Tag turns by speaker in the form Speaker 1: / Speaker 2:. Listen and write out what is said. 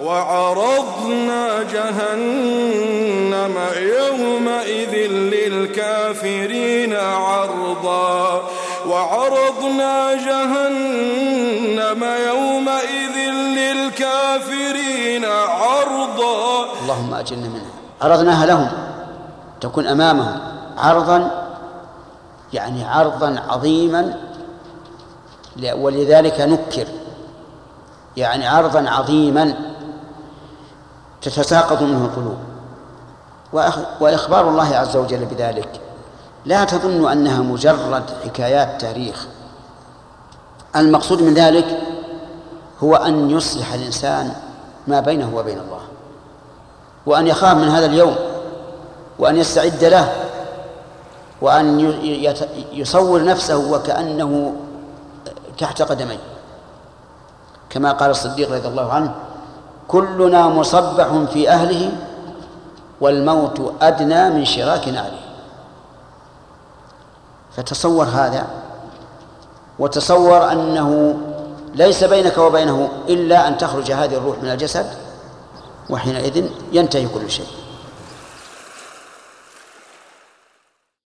Speaker 1: وعرضنا جهنم يومئذ للكافرين عرضا. وعرضنا جهنم يومئذ للكافرين عرضا.
Speaker 2: اللهم أجلنا منها. عرضناها لهم. تكون أمامهم. عرضا يعني عرضا عظيما. ولذلك نكر. يعني عرضا عظيما. تتساقط منه القلوب. وإخبار الله عز وجل بذلك. لا تظن أنها مجرد حكايات تاريخ. المقصود من ذلك هو أن يصلح الإنسان ما بينه وبين الله. وأن يخاف من هذا اليوم. وأن يستعد له. وأن يصور نفسه وكأنه تحت قدميه. كما قال الصديق رضي الله عنه كلنا مصبح في أهله والموت أدنى من شراك نعله. فتصور هذا وتصور أنه ليس بينك وبينه إلا أن تخرج هذه الروح من الجسد وحينئذ ينتهي كل شيء.